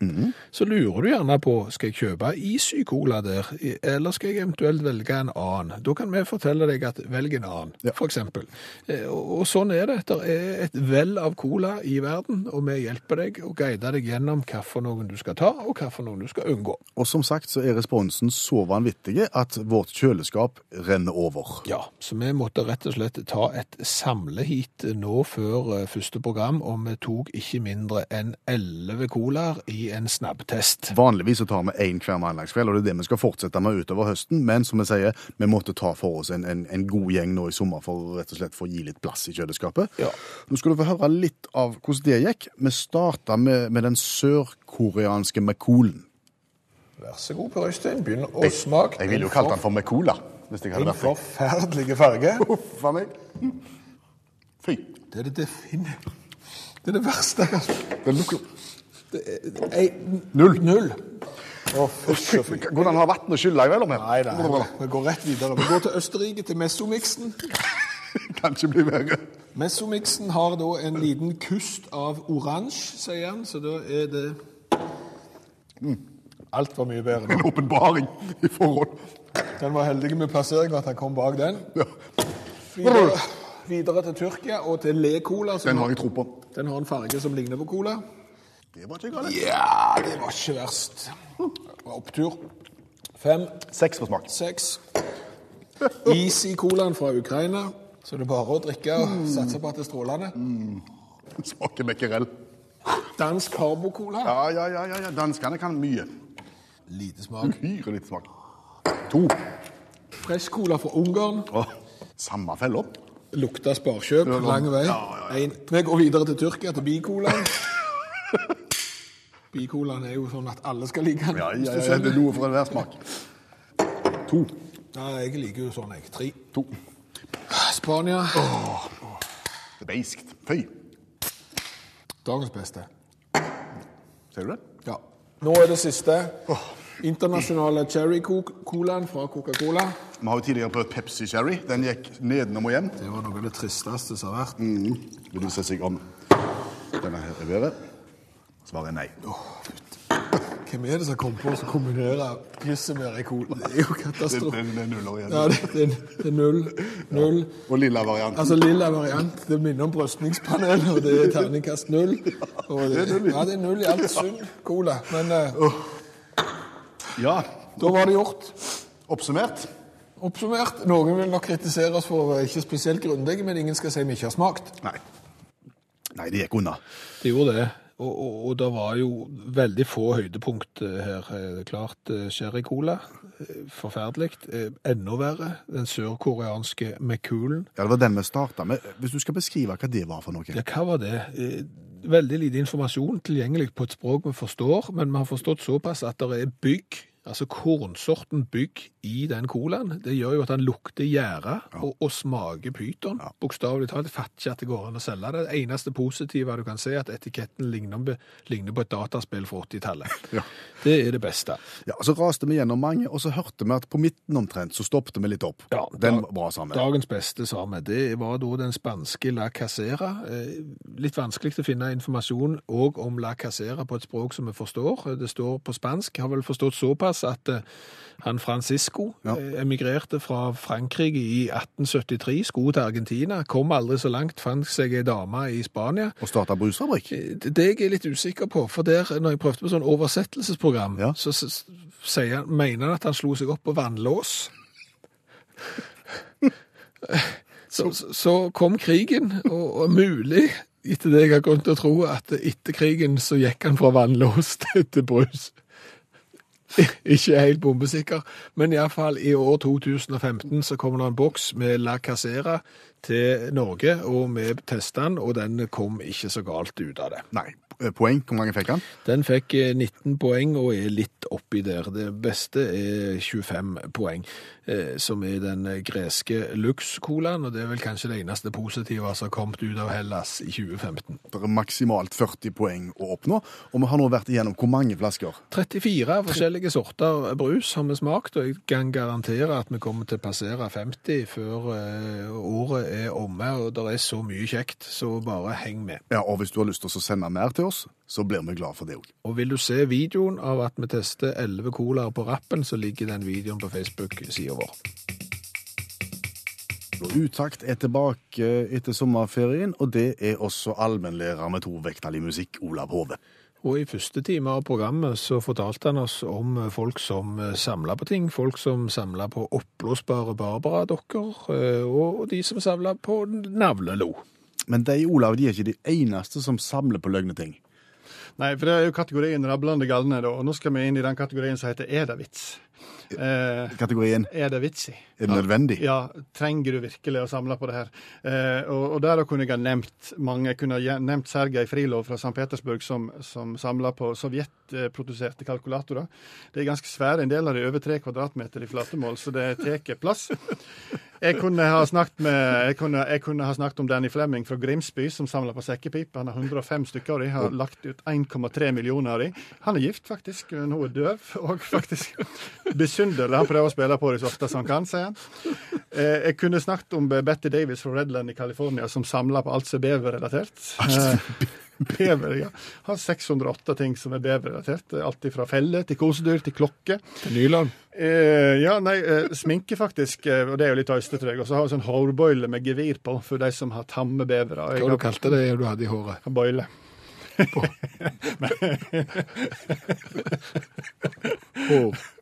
så lurer du gjerne på, skal jeg kjøpe Isy-cola der, eller skal jeg eventuelt velge en annen? Da kan vi fortelle deg at velg en annen,
Ja.
eksempel. Eh, Og, sånn er det. Det er et vell av cola i verden, og vi hjelper deg og guider deg gjennom noen du skal ta, og noen du skal unngå.
Og som sagt så er responsen så vanvittig at vårt kjøleskap renner over.
Ja, så vi måtte rett og slett ta et samleheat nå før eh, første program, og vi tok ikke mindre enn 11 colaer i en snabbtest.
Vanligvis så tar vi én hver mandagskveld, og det er det vi skal fortsette med utover høsten. Men som vi sier, vi måtte ta for oss en, en, en god gjeng nå i sommer for rett og slett for å gi litt plass i kjøleskapet.
Ja.
Nå skal du få høre litt av hvordan det gikk. Vi starta med, med den sørkoreanske Macolen.
Vær så god, Per Øystein, begynn å smake.
Jeg ville jo kalt den for Mecola. Hvis jeg hadde
En
vært deg.
forferdelig farge.
Huff a meg. Fy.
Det er det definitivt. Det er det verste jeg har. Ei,
Null.
Null. Fy.
Hvordan har vann å skylle imellom her?
Nei, nei, vi går rett videre. Vi går til Østerrike, til Messomiksen.
Kan ikke bli verre.
Messomiksen har da en liten kust av oransje, sier han, så da er det Alt var mye bedre.
En åpenbaring i forhold.
Den var heldig med plassering, at han kom bak den.
Ja.
Videre, videre til Tyrkia og til Le Cola. som
Den har jeg tro på.
den har en farge som ligner på cola.
Det var ikke galt.
Ja, det var ikke verst. Det var opptur. Fem,
Seks på smak.
seks. Easy-colaen fra Ukraina. Så det er bare å drikke og satse på at det er strålende.
Smaker becquerel.
Dansk Carbo-cola.
Ja, ja, ja, ja, ja. Danskene kan mye.
Lite smak.
Uhyre lite smak. To.
Fresh-cola fra Ungarn.
Åh, samme fella.
Lukta sparkjøp
Ja,
lang vei.
ja, ja,
En. Vi går videre til Tyrkia, til Bicolaen. Bicolaen er jo sånn at alle skal like den.
Ja,
hvis
ja,
du
ja,
skjønner.
det er noe for enhver smak. To.
Ja, jeg liker jo sånn, jeg. Tre.
To.
Spania.
Det er beiskt. Fy.
Dagens beste.
Ser du det?
Ja. Nå er det siste. Internasjonale cherry-colaen fra Coca-Cola.
Vi har jo tidligere prøvd Pepsi Cherry. Den gikk nedenom og hjem.
Det var noe av det tristeste som har vært.
Vil du se seg om denne her i været? Svaret er nei.
Hvem er det som kom på å kombinere pisset med cola? Det er jo katastrofe.
det, det er nuller igjen.
Ja, det, det, det er null. Null.
Og lilla variant.
Altså lilla variant. Det minner om brøstningspanel, og det er terningkast null. Og det, ja, det er null i alt sunn cola. Men eh,
Ja,
da var det gjort.
oppsummert.
Oppsummert. Noen vil nok kritisere oss for å være ikke spesielt grundige, men ingen skal si vi ikke har smakt.
Nei. Nei, det gikk unna.
Det gjorde det. Og, og, og det var jo veldig få høydepunkt eh, her. Eh, Klart eh, Sherry Cola, eh, forferdelig. Enda verre, den sørkoreanske McCoolen.
Ja, Det var den vi starta med. Hvis du skal beskrive hva det var for noe?
Ja, hva var det? Veldig lite informasjon tilgjengelig på et språk vi forstår, men vi har forstått såpass at det er bygg, altså kornsorten bygg i den colaen. Det gjør jo at den lukter gjære og, og smaker pyton. Bokstavelig talt. Fatter ikke at det går an å selge det. Det eneste positive du kan se, er at etiketten ligner, ligner på et dataspill fra 80-tallet.
Ja.
Det er det beste.
Ja, Så raste vi gjennom mange, og så hørte vi at på midten omtrent så stoppet vi litt opp.
Ja,
den var bra sammen.
Dagens beste, sa vi. Det var da den spanske La Casera. Eh, Litt vanskelig å finne informasjon òg om La Casera på et språk som vi forstår. Det står på spansk. Har vel forstått såpass at eh, han Francisco
Ja.
eh, emigrerte fra Frankrike i 1873, skulle til Argentina, kom aldri så langt, fant seg ei dame i Spania.
Og starta brusfabrikk.
Eh, Det jeg er litt usikker på, for der, når jeg prøvde på sånn oversettelsesprogram,
Ja.
så, sier han, mener han at han slo seg opp på vannlås. Så, så, så kom krigen, og, og mulig, etter det jeg har grunn til å tro, at etter krigen så gikk han fra vannlås til, til brus. Ikke helt bombesikker, men iallfall i år 2015 så kommer det en boks med La Casera til Norge, og vi testa den, og den kom ikke så galt ut av det.
Nei. Eh, Poeng, hvor mange fikk han?
Den fikk eh, 19 poeng og er litt oppi der. Det beste er 25 poeng, eh, som er den eh, greske Lux-colaen, og det er vel kanskje det eneste positive som har kommet ut av Hellas i 2015.
Det er maksimalt 40 poeng å oppnå, og vi har nå vært igjennom hvor mange flasker?
34 forskjellige sorter brus har vi smakt, og jeg kan garantere at vi kommer til å passere 50 før eh, året er omme, og det er så mye kjekt, så bare heng med.
Ja, og hvis du har lyst til å sende mer til oss, så blir vi glad for det òg.
Og vil du se videoen av at vi tester 11 colaer på rappen, så ligger den videoen på Facebook-sida vår.
Utakt er tilbake etter sommerferien, og det er også allmennlærer med to vekttall i musikk, Olav Hove.
Og i første time av programmet så fortalte han oss om folk som samla på ting. Folk som samla på oppblåsbare Barbara-dokker, eh, og de som samla på navlelo.
Men de, Olav, de er ikke de eneste som samler på løgne ting.
Nei, for det er jo kategorien rablende galne, da. Og nå skal vi inn i den kategorien som heter Er det vits? Eh,
Kategorien
er det vits i?
er det nødvendig?
Ja, trenger du virkelig å samle på det her? Eh, og, og der kunne jeg ha nevnt mange. Jeg kunne ha nevnt Sergej Frilov fra St. Petersburg, som, som samler på sovjetproduserte kalkulatorer. Det er ganske svære. En del av de er over tre kvadratmeter i flatemål, så det tar plass. Jeg kunne, med, jeg, kunne, jeg kunne ha snakket om Danny Flemming fra Grimsby, som samler på sekkepipe. Han har 105 stykker av dem, har lagt ut 1,3 millioner av dem. Han er gift, faktisk. Hun er døv. Og faktisk besynderlig. Han prøver å spille på det så ofte som han kan, sier han. Eh, jeg kunne snakket om Betty Davis fra Redland i California, som samler på alt som er beverrelatert. Eh, bever, ja. Har 608 ting som er beverrelatert. Alt fra felle til kosedyr til klokke.
Nylon.
Eh, ja, nei, eh, sminke faktisk, eh, og det er jo litt øyste, tror jeg. Og så har vi sånn hårbøyle med gevir på, for de som har tamme bevere.
Hva du kalte det du hadde i håret?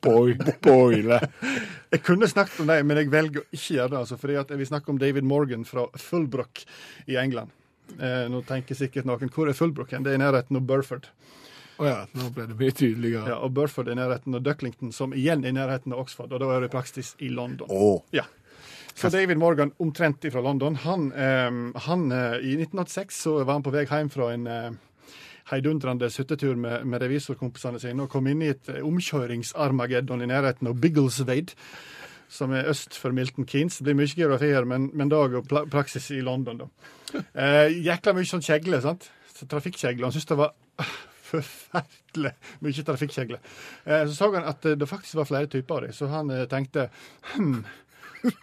Bøyle.
Boile.
Jeg kunne snakket om dem, men jeg velger å ikke gjøre det. altså, fordi at Jeg vil snakke om David Morgan fra Fullbrook i England. Eh, nå tenker sikkert noen hvor er Fullbrook hen? Det er i nærheten av Burford.
Å ja, nå ble det mye tydeligere.
Ja, og Burford er i nærheten av Ducklington, som igjen er i nærheten av Oxford. Og da er det praksis i London.
Oh.
Ja. Så David Morgan, omtrent fra London, han, eh, han eh, I 1986 så var han på vei hjem fra en eh, heidundrende suttetur med, med revisorkompisene sine og kom inn i et eh, omkjøringsarmageddon i nærheten av Biggleswade, som er øst for Milton Keynes. Det blir mye geografi her, men, men da jo pla praksis i London, da. Eh, jækla mye sånn kjegle, sant? Så Trafikkjegle. Han syntes det var forferdelig mye trafikkjegle. Eh, så så han at det faktisk var flere typer av dem, så han eh, tenkte hm,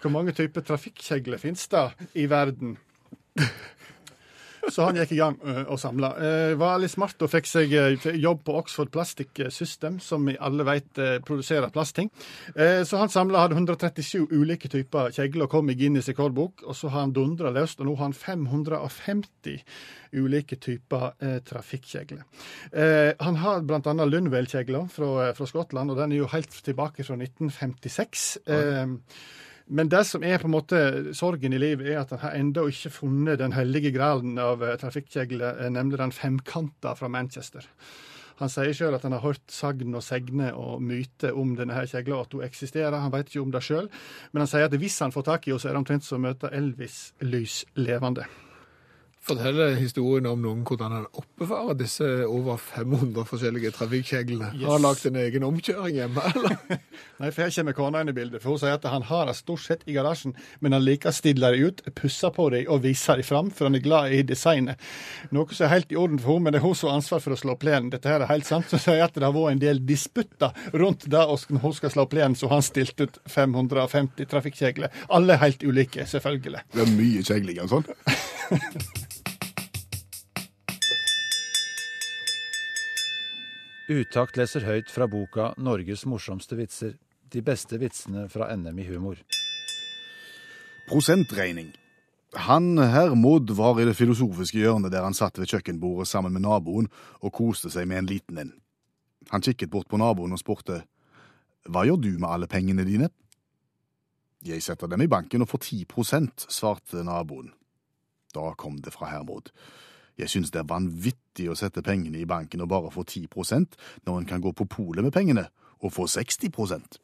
hvor mange typer trafikkjegler finnes det i verden? Så han gikk i gang og samla. Eh, var litt smart og fikk seg eh, jobb på Oxford Plastic System, som vi alle vet eh, produserer plastting. Eh, så han samla hadde 137 ulike typer kjegler og kom i Guinness rekordbok. Og så har han dundra løst, og nå har han 550 ulike typer eh, trafikkjegler. Eh, han har bl.a. Lundwell-kjegler fra, fra Skottland, og den er jo helt tilbake fra 1956. Eh, men det som er på en måte sorgen i livet, er at han har ennå ikke funnet den hellige gralen av eh, trafikkjegler, eh, nemlig den femkanta fra Manchester. Han sier sjøl at han har hørt sagn og segner og myter om denne her kjegla, og at hun eksisterer. Han vet ikke om det sjøl, men han sier at hvis han får tak i henne, så er det omtrent som å møte Elvis lys levende.
Forteller historien om noen hvordan han oppbevarer disse over 500 forskjellige trafikkjeglene.
Yes.
Har han lagt en egen omkjøring hjemme, eller?
Nei, for her kommer kona inn i bildet. For hun sier at han har det stort sett i garasjen, men han liker å stille det ut, pusser på dem og viser dem fram, for han er glad i designet. Noe som er helt i orden for henne, men det er hun som har ansvar for å slå plenen. Dette her er helt sant. Så sier at det har vært en del disputter rundt det når hun skal slå plenen, så han stilte ut 550 trafikkjegler. Alle helt ulike, selvfølgelig.
det er mye kjegling og sånn.
Utakt leser høyt fra boka 'Norges morsomste vitser'. De beste vitsene fra NM i humor.
Prosentregning. Han Hermod var i det filosofiske hjørnet der han satt ved kjøkkenbordet sammen med naboen og koste seg med en liten en. Han kikket bort på naboen og spurte Hva gjør du med alle pengene dine? Jeg setter dem i banken og får 10% svarte naboen. Da kom det fra Hermod. Jeg synes det er vanvittig å sette pengene i banken og bare få 10% når en kan gå på polet med pengene og få 60%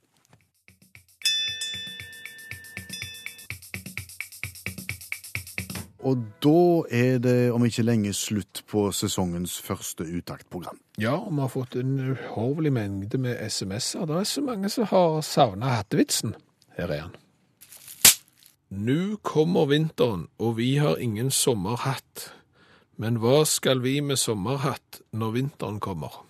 Og da er det om ikke lenge slutt på sesongens første uttaktprogram.
Ja, og vi har fått en uhorvelig mengde med SMS-er. Det er så mange som har savna hattevitsen. Her er han. Nå kommer vinteren, og vi har ingen sommerhatt. Men hva skal vi med sommerhatt når vinteren kommer?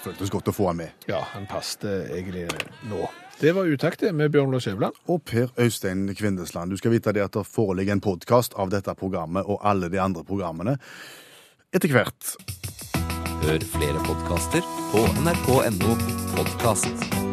Føltes godt å få han med.
Ja, han passte egentlig nå. Det var utakt med Bjørn Lars Skjæveland.
Og Per Øystein Kvindesland, du skal vite det at det foreligger en podkast av dette programmet og alle de andre programmene etter hvert.
Hør flere podkaster på nrk.no podkast.